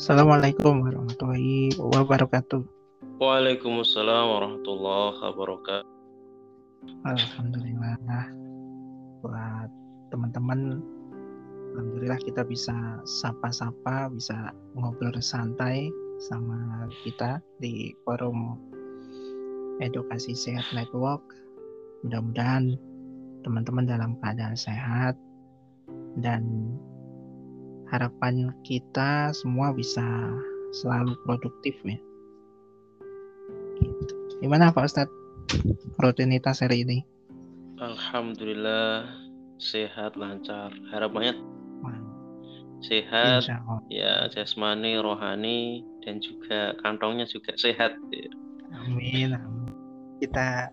Assalamualaikum warahmatullahi wabarakatuh. Waalaikumsalam warahmatullahi wabarakatuh. Alhamdulillah buat teman-teman Alhamdulillah kita bisa sapa-sapa, bisa ngobrol santai sama kita di forum Edukasi Sehat Network. Mudah-mudahan teman-teman dalam keadaan sehat dan harapan kita semua bisa selalu produktif ya. Gitu. Gimana Pak Ustadz rutinitas hari ini? Alhamdulillah sehat lancar. Harapannya sehat ya jasmani, rohani dan juga kantongnya juga sehat. Ya. Amin. Kita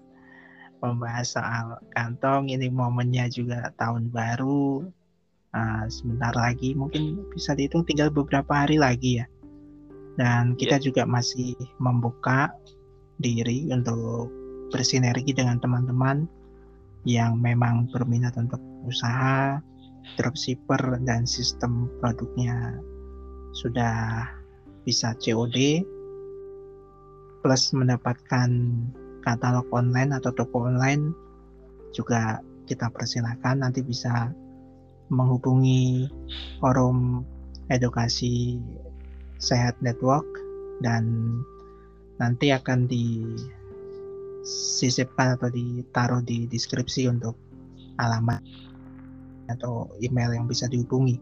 membahas soal kantong ini momennya juga tahun baru uh, sebentar lagi mungkin bisa dihitung tinggal beberapa hari lagi ya dan kita yeah. juga masih membuka diri untuk bersinergi dengan teman-teman yang memang berminat untuk usaha dropshipper dan sistem produknya sudah bisa COD plus mendapatkan katalog online atau toko online juga kita persilahkan nanti bisa menghubungi forum edukasi sehat network dan nanti akan disisipkan atau ditaruh di deskripsi untuk alamat atau email yang bisa dihubungi.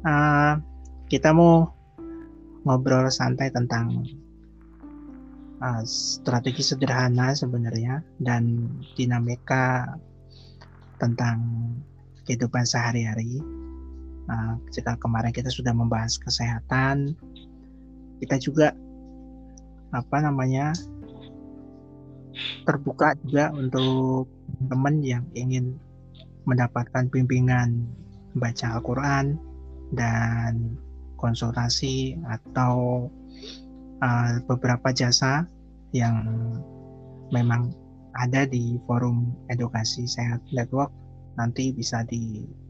Uh, kita mau ngobrol santai tentang uh, strategi sederhana sebenarnya dan dinamika tentang kehidupan sehari-hari. Nah, jika kemarin kita sudah membahas kesehatan, kita juga apa namanya terbuka juga untuk teman yang ingin mendapatkan bimbingan baca Al-Quran dan konsultasi atau uh, beberapa jasa yang memang ada di forum edukasi sehat network nanti bisa dihubungi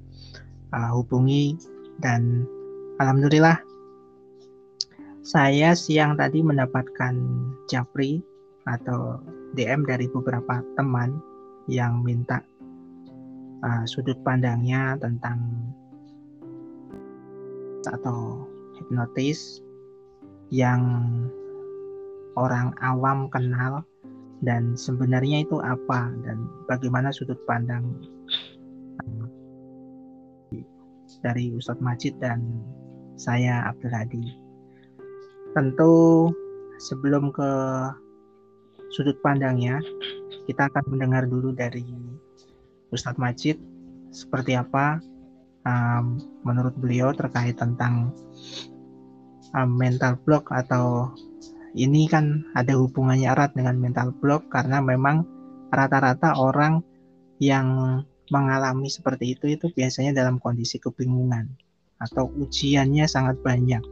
uh, dan alhamdulillah saya siang tadi mendapatkan japri atau DM dari beberapa teman yang minta uh, sudut pandangnya tentang atau hipnotis yang orang awam kenal dan sebenarnya itu apa dan bagaimana sudut pandang dari Ustadz Majid dan saya Abdul Hadi. Tentu sebelum ke sudut pandangnya, kita akan mendengar dulu dari Ustadz Majid seperti apa um, menurut beliau terkait tentang um, mental block atau ini kan ada hubungannya erat dengan mental block karena memang rata-rata orang yang mengalami seperti itu itu biasanya dalam kondisi kebingungan atau ujiannya sangat banyak.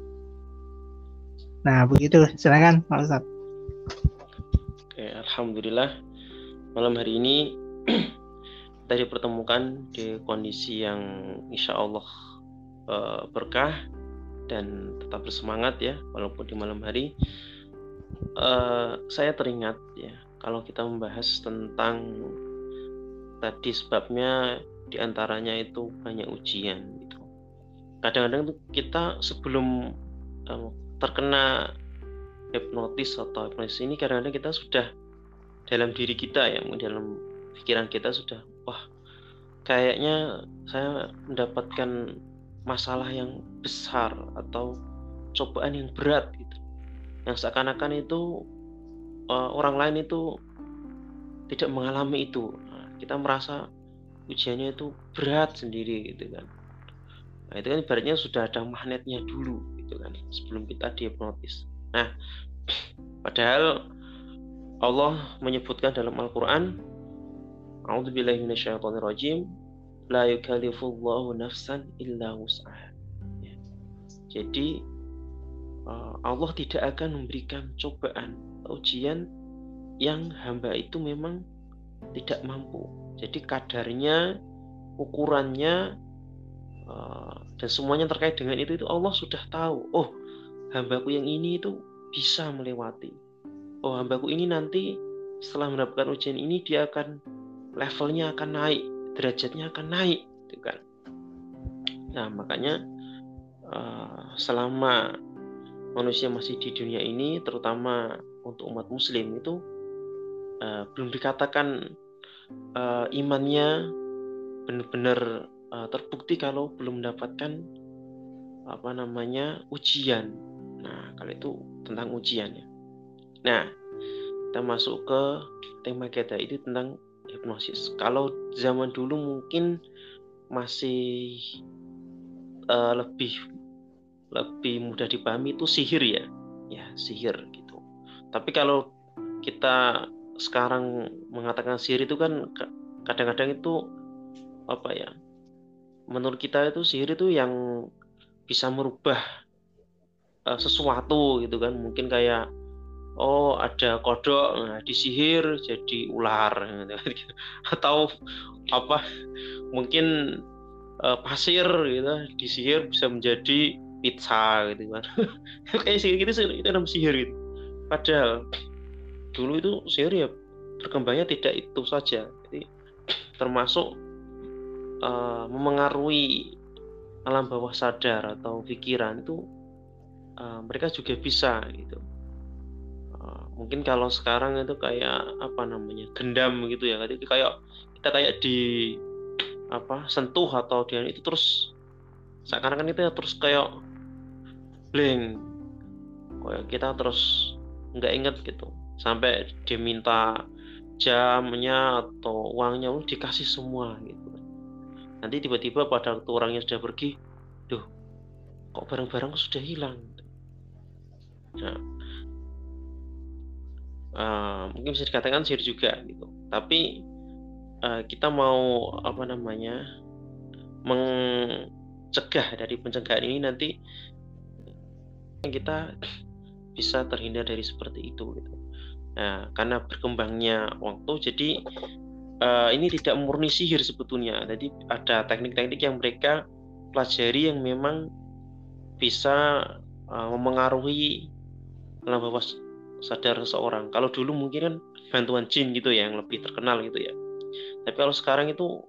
Nah, begitu. Silakan, Pak Ustaz. Oke, alhamdulillah malam hari ini kita dipertemukan di kondisi yang insya Allah uh, berkah dan tetap bersemangat ya walaupun di malam hari uh, saya teringat ya kalau kita membahas tentang tadi sebabnya di antaranya itu banyak ujian gitu. Kadang-kadang kita sebelum um, terkena hipnotis atau hipnotis ini kadang-kadang kita sudah dalam diri kita ya, dalam pikiran kita sudah wah kayaknya saya mendapatkan masalah yang besar atau cobaan yang berat gitu yang seakan-akan itu uh, orang lain itu tidak mengalami itu. Nah, kita merasa ujiannya itu berat sendiri gitu kan. Nah itu kan ibaratnya sudah ada magnetnya dulu gitu kan sebelum kita dihipnotis. Nah padahal Allah menyebutkan dalam Al-Quran A'udzubillahi minasyaitonirrajim la yukallifullahu nafsan illa wus'aha. Ya. jadi Allah tidak akan memberikan cobaan ujian yang hamba itu memang tidak mampu. Jadi kadarnya, ukurannya uh, dan semuanya terkait dengan itu itu Allah sudah tahu. Oh hambaku yang ini itu bisa melewati. Oh hambaku ini nanti setelah mendapatkan ujian ini dia akan levelnya akan naik derajatnya akan naik gitu kan. Nah makanya uh, selama manusia masih di dunia ini terutama untuk umat muslim itu uh, belum dikatakan uh, imannya benar-benar uh, terbukti kalau belum mendapatkan apa namanya ujian. Nah, kalau itu tentang ujian ya. Nah, kita masuk ke tema kita itu tentang hipnosis. Kalau zaman dulu mungkin masih uh, lebih lebih mudah dipahami itu sihir ya, ya sihir gitu. Tapi kalau kita sekarang mengatakan sihir itu kan kadang-kadang itu apa ya menurut kita itu sihir itu yang bisa merubah uh, sesuatu gitu kan mungkin kayak oh ada kodok nah disihir jadi ular gitu. Kan. atau apa mungkin uh, pasir gitu disihir bisa menjadi pizza gitu kan. Kayak sihir gitu itu namanya sihir gitu. Padahal dulu itu sihir ya berkembangnya tidak itu saja. Jadi termasuk uh, memengaruhi alam bawah sadar atau pikiran itu uh, mereka juga bisa gitu. Uh, mungkin kalau sekarang itu kayak apa namanya gendam gitu ya. Jadi kayak kita kayak di apa sentuh atau dia itu terus sekarang kan itu ya terus kayak blank kayak kita terus nggak inget gitu. Sampai dia minta jamnya atau uangnya lu dikasih semua gitu. Nanti tiba-tiba pada waktu orangnya sudah pergi duh kok barang-barang sudah hilang? Nah uh, mungkin bisa dikatakan sihir juga gitu. Tapi uh, kita mau apa namanya mencegah dari pencegahan ini nanti kita bisa terhindar dari seperti itu gitu. Nah, karena berkembangnya waktu jadi uh, ini tidak murni sihir sebetulnya. Jadi ada teknik-teknik yang mereka pelajari yang memang bisa uh, memengaruhi alam bawah sadar seseorang. Kalau dulu mungkin kan bantuan jin gitu ya yang lebih terkenal gitu ya. Tapi kalau sekarang itu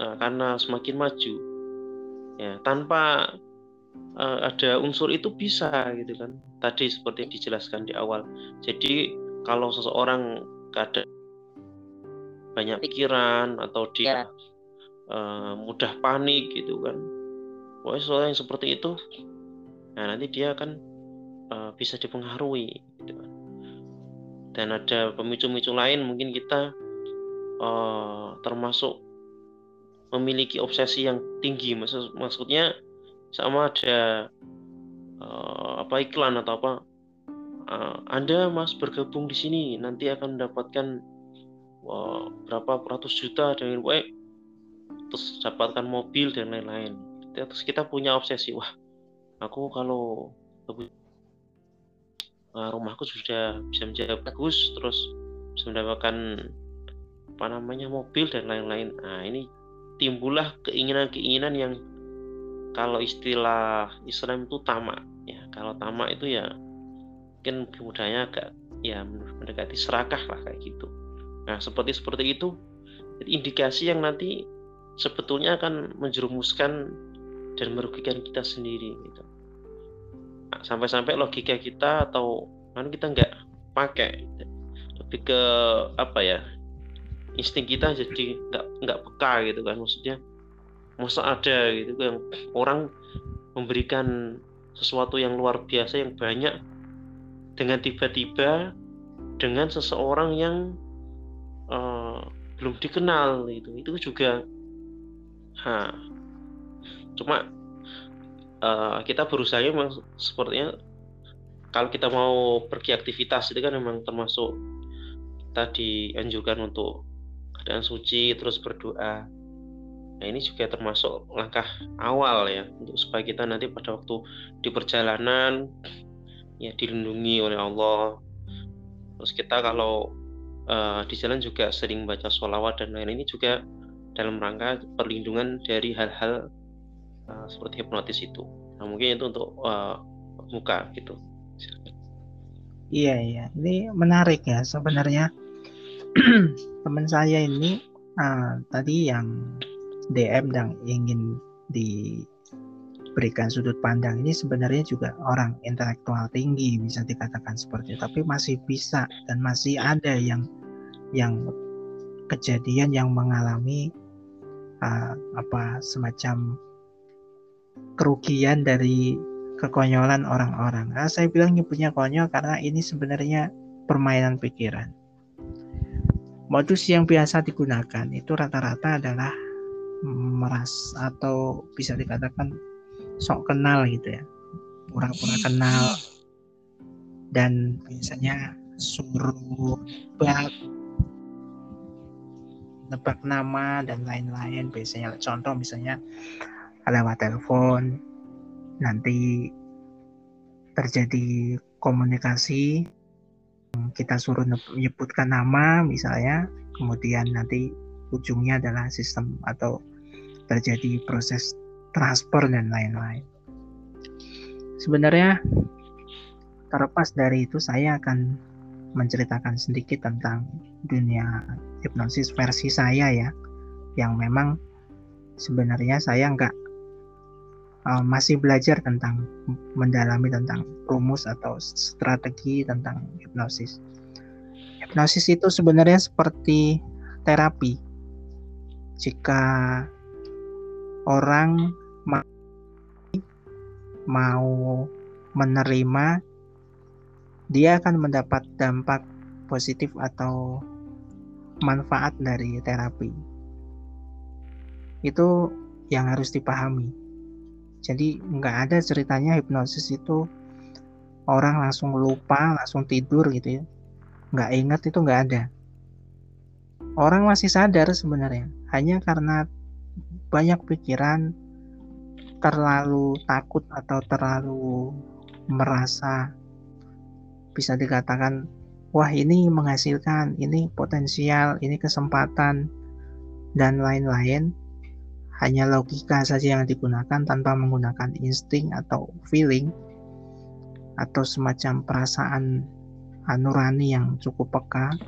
uh, karena semakin maju ya tanpa uh, ada unsur itu bisa gitu kan. Tadi seperti yang dijelaskan di awal. Jadi kalau seseorang kadang banyak pikiran atau dia uh, mudah panik gitu kan pokoknya sesuatu yang seperti itu nah nanti dia akan uh, bisa dipengaruhi gitu kan dan ada pemicu-pemicu lain mungkin kita uh, termasuk memiliki obsesi yang tinggi maksud maksudnya sama ada uh, apa iklan atau apa. Uh, Anda Mas bergabung di sini nanti akan mendapatkan uh, berapa ratus juta dengan eh terus dapatkan mobil dan lain-lain. Terus kita punya obsesi. Wah aku kalau rumahku sudah bisa menjadi bagus terus bisa mendapatkan apa namanya mobil dan lain-lain. Nah ini timbullah keinginan-keinginan yang kalau istilah Islam itu tamak ya. Kalau tamak itu ya mungkin mudahnya agak ya mendekati serakah lah kayak gitu. Nah, seperti seperti itu indikasi yang nanti sebetulnya akan menjerumuskan dan merugikan kita sendiri gitu. Nah, sampai-sampai logika kita atau kan kita nggak pakai lebih ke apa ya insting kita jadi nggak nggak peka gitu kan maksudnya masa ada gitu yang orang memberikan sesuatu yang luar biasa yang banyak dengan tiba-tiba dengan seseorang yang uh, belum dikenal itu itu juga ha. Cuma uh, kita berusaha memang sepertinya kalau kita mau pergi aktivitas itu kan memang termasuk kita dianjurkan untuk keadaan suci terus berdoa nah ini juga termasuk langkah awal ya untuk supaya kita nanti pada waktu di perjalanan ya dilindungi oleh Allah terus kita kalau uh, di jalan juga sering baca sholawat dan lain ini juga dalam rangka perlindungan dari hal-hal uh, seperti hipnotis itu. Nah, mungkin itu untuk uh, muka gitu. Iya iya, ini menarik ya sebenarnya. Teman saya ini uh, tadi yang DM dan ingin diberikan sudut pandang ini sebenarnya juga orang intelektual tinggi bisa dikatakan seperti itu, tapi masih bisa dan masih ada yang yang kejadian yang mengalami uh, apa semacam kerugian dari kekonyolan orang-orang. Nah, saya bilang nyebutnya konyol karena ini sebenarnya permainan pikiran. Modus yang biasa digunakan itu rata-rata adalah meras atau bisa dikatakan sok kenal gitu ya. Pura-pura kenal. Dan biasanya suruh bak nebak nama dan lain-lain. Biasanya contoh misalnya lewat telepon nanti terjadi komunikasi kita suruh menyebutkan nama misalnya kemudian nanti ujungnya adalah sistem atau terjadi proses transfer dan lain-lain sebenarnya terlepas dari itu saya akan menceritakan sedikit tentang dunia hipnosis versi saya ya yang memang sebenarnya saya nggak uh, masih belajar tentang mendalami tentang rumus atau strategi tentang hipnosis. Hipnosis itu sebenarnya seperti terapi. Jika orang mau menerima, dia akan mendapat dampak positif atau manfaat dari terapi. Itu yang harus dipahami. Jadi nggak ada ceritanya hipnosis itu orang langsung lupa, langsung tidur gitu ya. Nggak ingat itu nggak ada. Orang masih sadar sebenarnya, hanya karena banyak pikiran, terlalu takut atau terlalu merasa bisa dikatakan wah ini menghasilkan, ini potensial, ini kesempatan, dan lain-lain. Hanya logika saja yang digunakan tanpa menggunakan insting atau feeling atau semacam perasaan nurani yang cukup peka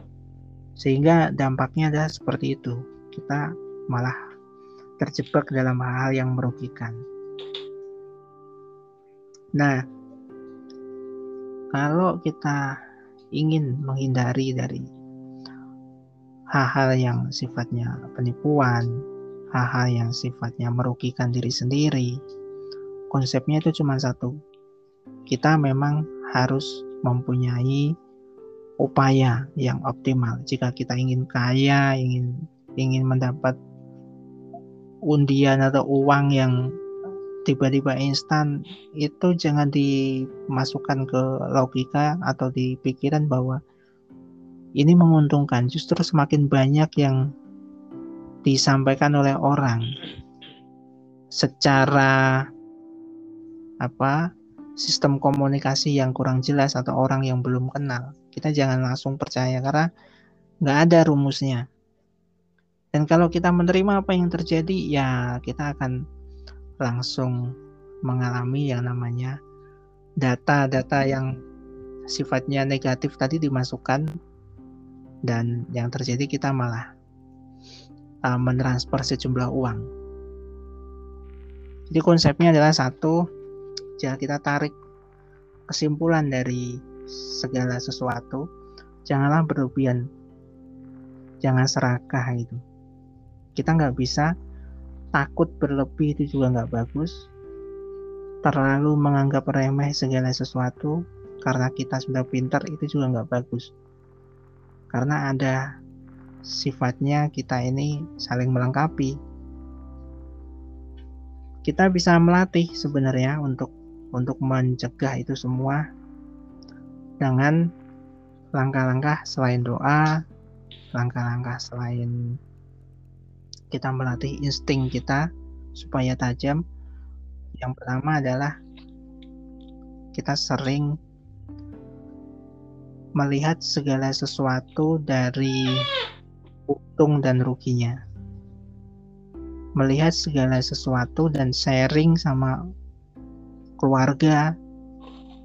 sehingga dampaknya adalah seperti itu kita malah terjebak dalam hal-hal yang merugikan nah kalau kita ingin menghindari dari hal-hal yang sifatnya penipuan, hal-hal yang sifatnya merugikan diri sendiri. Konsepnya itu cuma satu. Kita memang harus mempunyai upaya yang optimal. Jika kita ingin kaya, ingin ingin mendapat undian atau uang yang tiba-tiba instan itu jangan dimasukkan ke logika atau di pikiran bahwa ini menguntungkan. Justru semakin banyak yang disampaikan oleh orang secara apa sistem komunikasi yang kurang jelas atau orang yang belum kenal kita jangan langsung percaya karena nggak ada rumusnya dan kalau kita menerima apa yang terjadi ya kita akan langsung mengalami yang namanya data-data yang sifatnya negatif tadi dimasukkan dan yang terjadi kita malah uh, mentransfer sejumlah uang. Jadi konsepnya adalah satu, jika kita tarik kesimpulan dari segala sesuatu, janganlah berlebihan, jangan serakah itu. Kita nggak bisa takut berlebih itu juga nggak bagus. Terlalu menganggap remeh segala sesuatu karena kita sudah pintar itu juga nggak bagus. Karena ada sifatnya kita ini saling melengkapi. Kita bisa melatih sebenarnya untuk untuk mencegah itu semua dengan langkah-langkah selain doa langkah-langkah selain kita melatih insting kita supaya tajam. Yang pertama adalah kita sering melihat segala sesuatu dari untung dan ruginya. melihat segala sesuatu dan sharing sama keluarga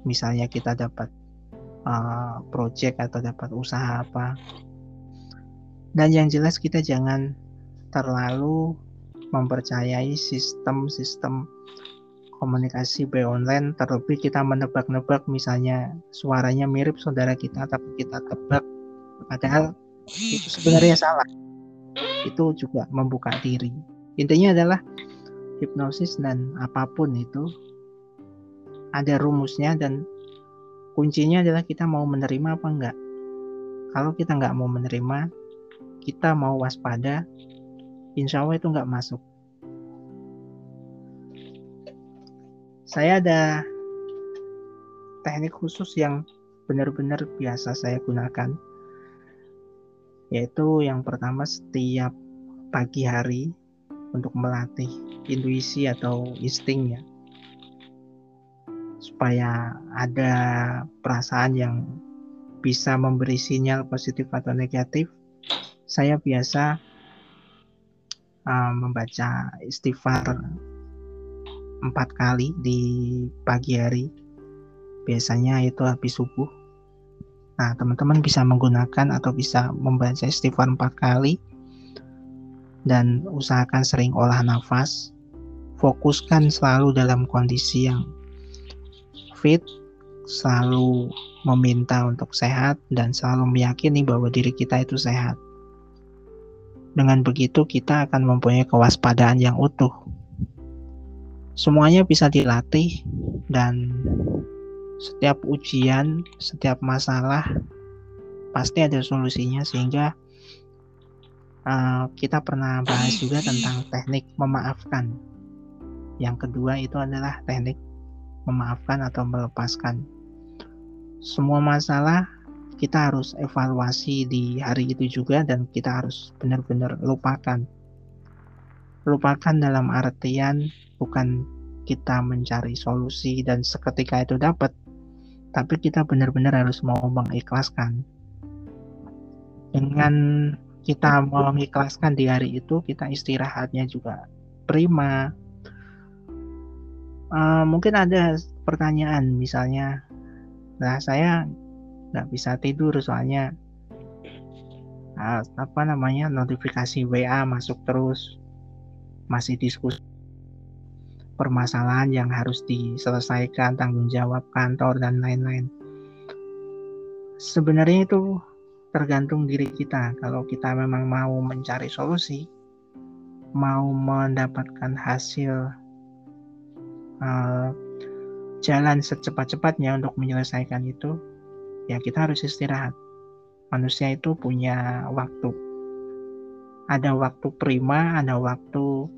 misalnya kita dapat uh, project atau dapat usaha apa dan yang jelas kita jangan terlalu mempercayai sistem-sistem komunikasi by online terlebih kita menebak-nebak misalnya suaranya mirip saudara kita tapi kita tebak padahal itu sebenarnya salah. Itu juga membuka diri. Intinya adalah hipnosis dan apa pun itu ada rumusnya dan kuncinya adalah kita mau menerima apa enggak. Kalau kita nggak mau menerima kita mau waspada insya Allah itu nggak masuk. Saya ada teknik khusus yang benar-benar biasa saya gunakan yaitu yang pertama setiap pagi hari untuk melatih intuisi atau instingnya supaya ada perasaan yang bisa memberi sinyal positif atau negatif saya biasa uh, membaca istighfar empat kali di pagi hari. Biasanya itu habis subuh. Nah, teman-teman bisa menggunakan atau bisa membaca istighfar empat kali dan usahakan sering olah nafas. Fokuskan selalu dalam kondisi yang fit, selalu meminta untuk sehat dan selalu meyakini bahwa diri kita itu sehat. Dengan begitu kita akan mempunyai kewaspadaan yang utuh semuanya bisa dilatih dan setiap ujian, setiap masalah pasti ada solusinya sehingga uh, kita pernah bahas juga tentang teknik memaafkan. Yang kedua itu adalah teknik memaafkan atau melepaskan. Semua masalah kita harus evaluasi di hari itu juga dan kita harus benar-benar lupakan. Lupakan dalam artian bukan kita mencari solusi dan seketika itu dapat tapi kita benar-benar harus mau mengikhlaskan dengan kita mau mengikhlaskan di hari itu kita istirahatnya juga prima uh, mungkin ada pertanyaan misalnya nah saya nggak bisa tidur soalnya uh, apa namanya notifikasi WA masuk terus masih diskusi permasalahan yang harus diselesaikan, tanggung jawab kantor dan lain-lain. Sebenarnya itu tergantung diri kita. Kalau kita memang mau mencari solusi, mau mendapatkan hasil uh, jalan secepat-cepatnya untuk menyelesaikan itu, ya kita harus istirahat. Manusia itu punya waktu. Ada waktu prima, ada waktu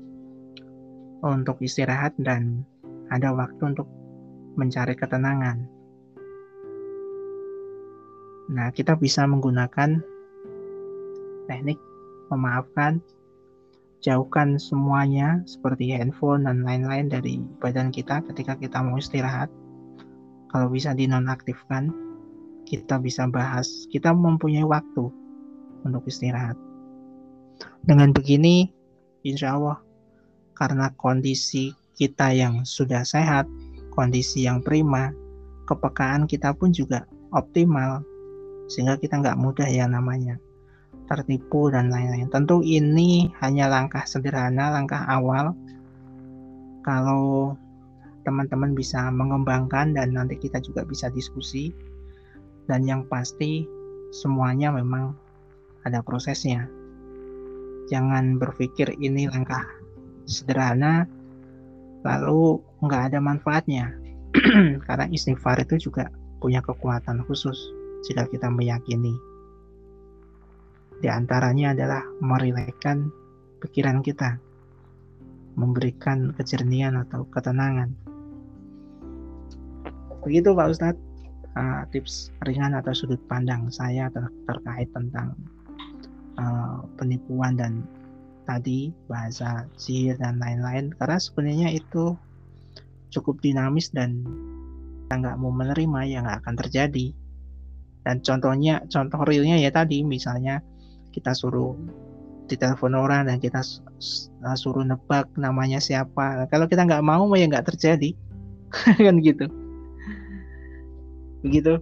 untuk istirahat dan ada waktu untuk mencari ketenangan. Nah, kita bisa menggunakan teknik memaafkan, jauhkan semuanya seperti handphone dan lain-lain dari badan kita ketika kita mau istirahat. Kalau bisa dinonaktifkan, kita bisa bahas, kita mempunyai waktu untuk istirahat. Dengan begini, insya Allah karena kondisi kita yang sudah sehat, kondisi yang prima, kepekaan kita pun juga optimal, sehingga kita nggak mudah ya namanya tertipu dan lain-lain. Tentu ini hanya langkah sederhana, langkah awal. Kalau teman-teman bisa mengembangkan dan nanti kita juga bisa diskusi. Dan yang pasti semuanya memang ada prosesnya. Jangan berpikir ini langkah sederhana lalu nggak ada manfaatnya. Karena istighfar itu juga punya kekuatan khusus jika kita meyakini. Di antaranya adalah merilekkan pikiran kita memberikan kejernihan atau ketenangan. Begitu Pak Ustadz uh, tips ringan atau sudut pandang saya ter terkait tentang uh, penipuan dan tadi bahasa sihir dan lain-lain karena sebenarnya itu cukup dinamis dan kita nggak mau menerima ya nggak akan terjadi dan contohnya contoh realnya ya tadi misalnya kita suruh ditelepon orang dan kita suruh nebak namanya siapa. Kalau kita nggak mau ya nggak terjadi kan gitu. Begitu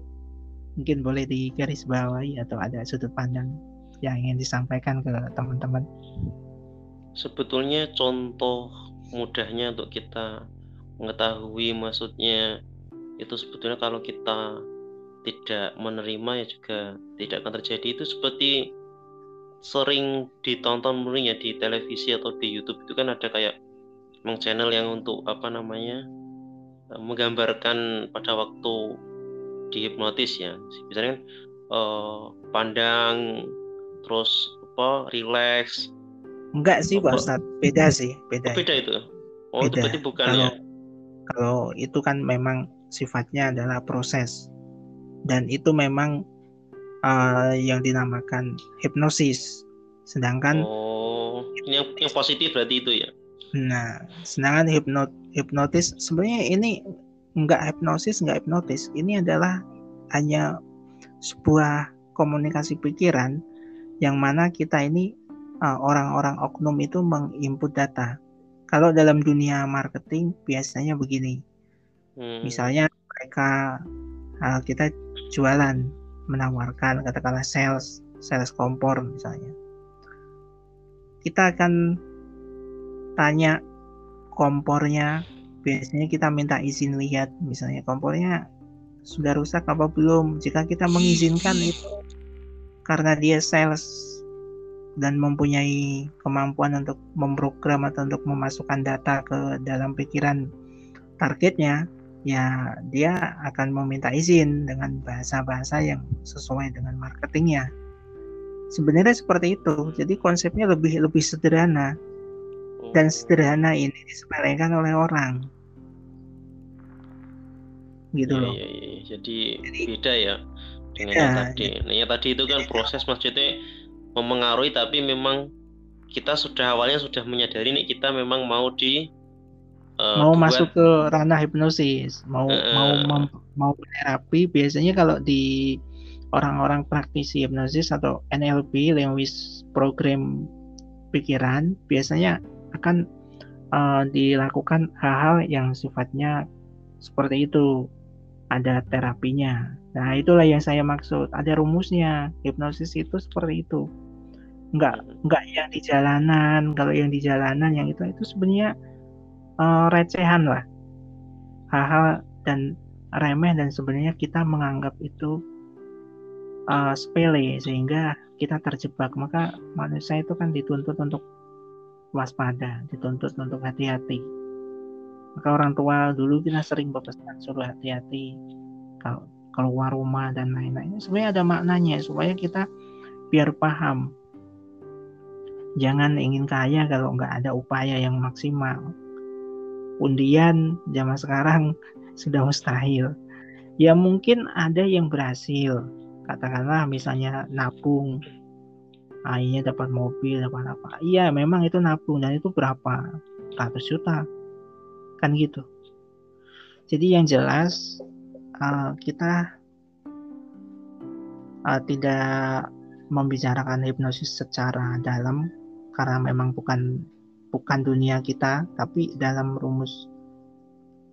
mungkin boleh digarisbawahi atau ada sudut pandang yang ingin disampaikan ke teman-teman. Sebetulnya contoh mudahnya untuk kita mengetahui maksudnya itu sebetulnya kalau kita tidak menerima ya juga tidak akan terjadi itu seperti sering ditonton mungkin ya di televisi atau di YouTube itu kan ada kayak channel yang untuk apa namanya menggambarkan pada waktu dihipnotis ya. Misalnya kan uh, pandang terus apa relax. Enggak sih Pak Ustadz. Beda sih beda. Oh, beda itu? Oh beda. itu berarti bukan kalau, ya? kalau itu kan memang sifatnya adalah proses. Dan itu memang uh, yang dinamakan hipnosis. Sedangkan oh yang yang positif berarti itu ya? Nah sedangkan hipnot hipnotis sebenarnya ini enggak hipnosis enggak hipnotis ini adalah hanya sebuah komunikasi pikiran yang mana kita ini uh, orang-orang uh, oknum itu menginput data kalau dalam dunia marketing biasanya begini. Hmm. Misalnya mereka uh, kita jualan menawarkan katakanlah sales sales kompor misalnya. Kita akan tanya kompornya biasanya kita minta izin lihat misalnya kompornya sudah rusak apa belum jika kita mengizinkan itu karena dia sales dan mempunyai kemampuan untuk memprogram atau untuk memasukkan data ke dalam pikiran targetnya, ya dia akan meminta izin dengan bahasa-bahasa yang sesuai dengan marketingnya. Sebenarnya seperti itu. Jadi konsepnya lebih lebih sederhana dan sederhana ini disepelekan oleh orang. Gitu ya, loh. Ya, ya. Jadi, Jadi beda ya dengan ya, yang tadi. Nah, yang tadi itu kan proses maksudnya memengaruhi tapi memang kita sudah awalnya sudah menyadari nih kita memang mau di uh, mau buat, masuk ke ranah hipnosis mau uh, mau mem, mau terapi biasanya kalau di orang-orang praktisi hipnosis atau NLP language program pikiran biasanya akan uh, dilakukan hal-hal yang sifatnya seperti itu ada terapinya. Nah itulah yang saya maksud. Ada rumusnya. Hipnosis itu seperti itu. Nggak nggak yang di jalanan. Kalau yang di jalanan yang itu itu sebenarnya uh, recehan lah. Hal-hal dan remeh dan sebenarnya kita menganggap itu uh, sepele sehingga kita terjebak. Maka manusia itu kan dituntut untuk waspada dituntut untuk hati-hati maka orang tua dulu kita sering berpesan suruh hati-hati kalau keluar rumah dan lain-lain sebenarnya ada maknanya supaya kita biar paham jangan ingin kaya kalau nggak ada upaya yang maksimal. Undian zaman sekarang sudah mustahil. Ya mungkin ada yang berhasil. Katakanlah misalnya nabung, akhirnya dapat mobil, dapat apa. Iya memang itu nabung dan itu berapa? Ratus juta. Kan gitu. Jadi yang jelas uh, kita uh, tidak membicarakan hipnosis secara dalam karena memang bukan bukan dunia kita tapi dalam rumus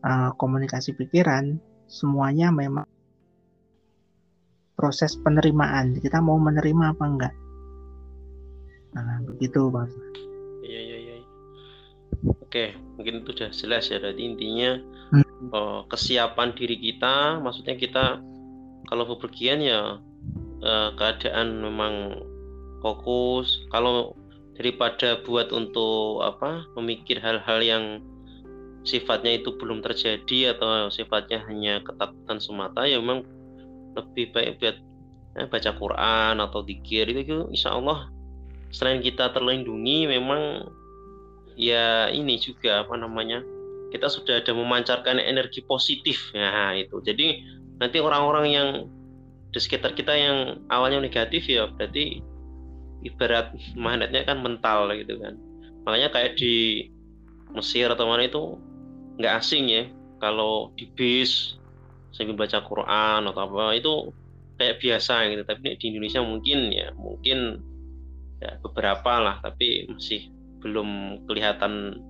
uh, komunikasi pikiran semuanya memang proses penerimaan. Kita mau menerima apa enggak? Nah begitu bang oke mungkin itu sudah jelas ya jadi intinya hmm. uh, kesiapan diri kita maksudnya kita kalau bepergian ya uh, keadaan memang fokus kalau daripada buat untuk apa memikir hal-hal yang sifatnya itu belum terjadi atau sifatnya hanya ketakutan semata ya memang lebih baik buat eh, baca Quran atau dikir itu, itu insya Allah selain kita terlindungi memang ya ini juga apa namanya kita sudah ada memancarkan energi positif. Ya itu. Jadi nanti orang-orang yang di sekitar kita yang awalnya negatif ya berarti ibarat magnetnya kan mental gitu kan. Makanya kayak di Mesir atau mana itu nggak asing ya. Kalau di bis sambil baca Quran atau apa itu kayak biasa gitu. Tapi di Indonesia mungkin ya mungkin ya beberapa lah tapi masih belum kelihatan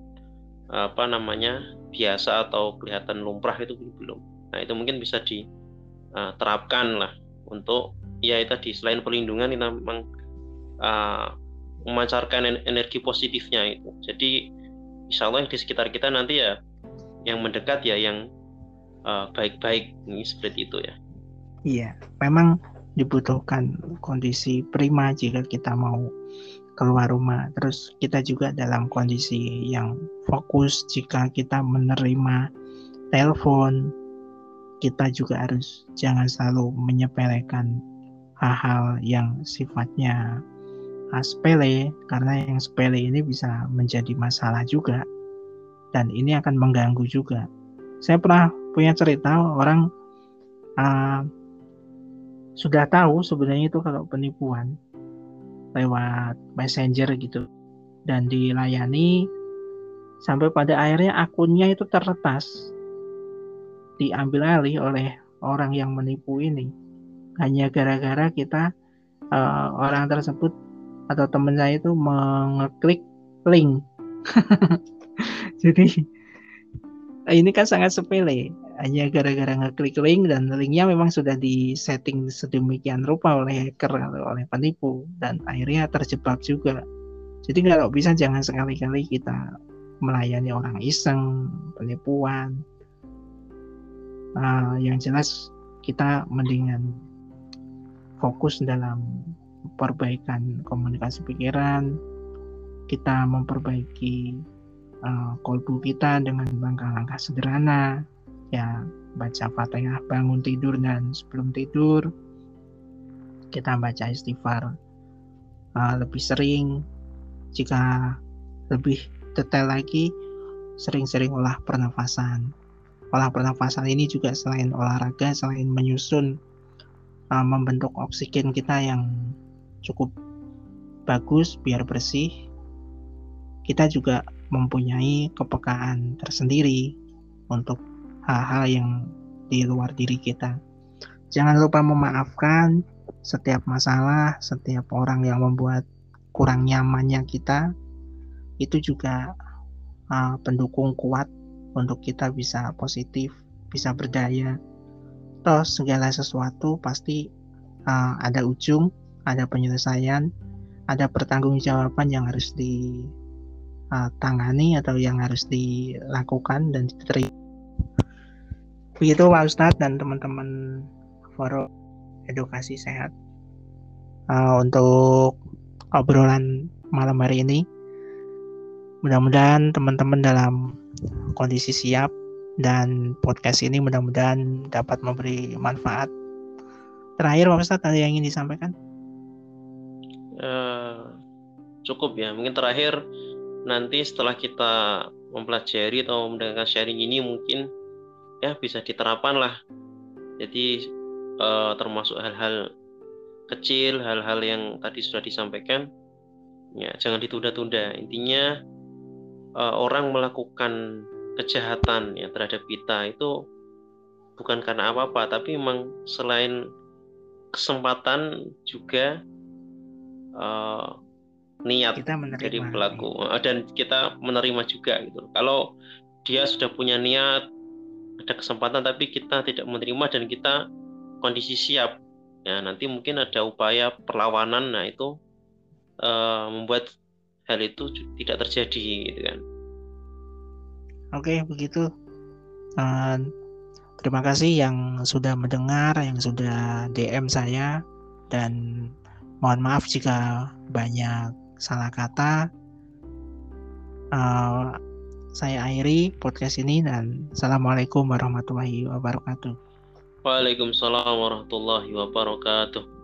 apa namanya biasa atau kelihatan lumrah itu belum. Nah itu mungkin bisa diterapkan lah untuk ya itu di selain perlindungan kita memang uh, memancarkan energi positifnya itu. Jadi insya Allah yang di sekitar kita nanti ya yang mendekat ya yang baik-baik uh, seperti itu ya. Iya memang dibutuhkan kondisi prima jika kita mau keluar rumah. Terus kita juga dalam kondisi yang fokus jika kita menerima telepon. Kita juga harus jangan selalu menyepelekan hal-hal yang sifatnya sepele karena yang sepele ini bisa menjadi masalah juga dan ini akan mengganggu juga. Saya pernah punya cerita orang uh, sudah tahu sebenarnya itu kalau penipuan lewat messenger gitu dan dilayani sampai pada akhirnya akunnya itu terletas diambil alih oleh orang yang menipu ini. Hanya gara-gara kita uh, orang tersebut atau teman saya itu mengeklik link. Jadi ini kan sangat sepele hanya gara-gara ngeklik link dan linknya memang sudah disetting sedemikian rupa oleh hacker atau oleh penipu dan akhirnya terjebak juga. Jadi kalau bisa jangan sekali-kali kita melayani orang iseng, penipuan. Uh, yang jelas kita mendingan fokus dalam perbaikan komunikasi pikiran, kita memperbaiki uh, kolbu kita dengan langkah-langkah sederhana, ya baca fatihah bangun tidur dan sebelum tidur kita baca istighfar uh, lebih sering. Jika lebih detail lagi sering-sering olah pernafasan. Olah pernafasan ini juga selain olahraga selain menyusun uh, membentuk oksigen kita yang cukup bagus biar bersih kita juga mempunyai kepekaan tersendiri untuk hal-hal yang di luar diri kita. Jangan lupa memaafkan setiap masalah, setiap orang yang membuat kurang nyamannya kita. Itu juga uh, pendukung kuat untuk kita bisa positif, bisa berdaya. Toh segala sesuatu pasti uh, ada ujung, ada penyelesaian, ada pertanggungjawaban yang harus ditangani uh, atau yang harus dilakukan dan diterima Begitu Pak Ustadz dan teman-teman forum edukasi sehat uh, untuk obrolan malam hari ini. Mudah-mudahan teman-teman dalam kondisi siap dan podcast ini mudah-mudahan dapat memberi manfaat. Terakhir Pak Ustadz ada yang ingin disampaikan? Uh, cukup ya. Mungkin terakhir nanti setelah kita mempelajari atau mendengarkan sharing ini mungkin ya bisa diterapkan lah. Jadi uh, termasuk hal-hal kecil hal-hal yang tadi sudah disampaikan ya jangan ditunda-tunda. Intinya uh, orang melakukan kejahatan ya terhadap kita itu bukan karena apa-apa tapi memang selain kesempatan juga uh, niat kita dari pelaku dan kita menerima juga gitu. Kalau dia sudah punya niat ada kesempatan tapi kita tidak menerima dan kita kondisi siap. Ya nanti mungkin ada upaya perlawanan. Nah itu uh, membuat hal itu tidak terjadi gitu kan. Oke begitu. Uh, terima kasih yang sudah mendengar yang sudah DM saya. Dan mohon maaf jika banyak salah kata. Uh, saya akhiri podcast ini dan Assalamualaikum warahmatullahi wabarakatuh. Waalaikumsalam warahmatullahi wabarakatuh.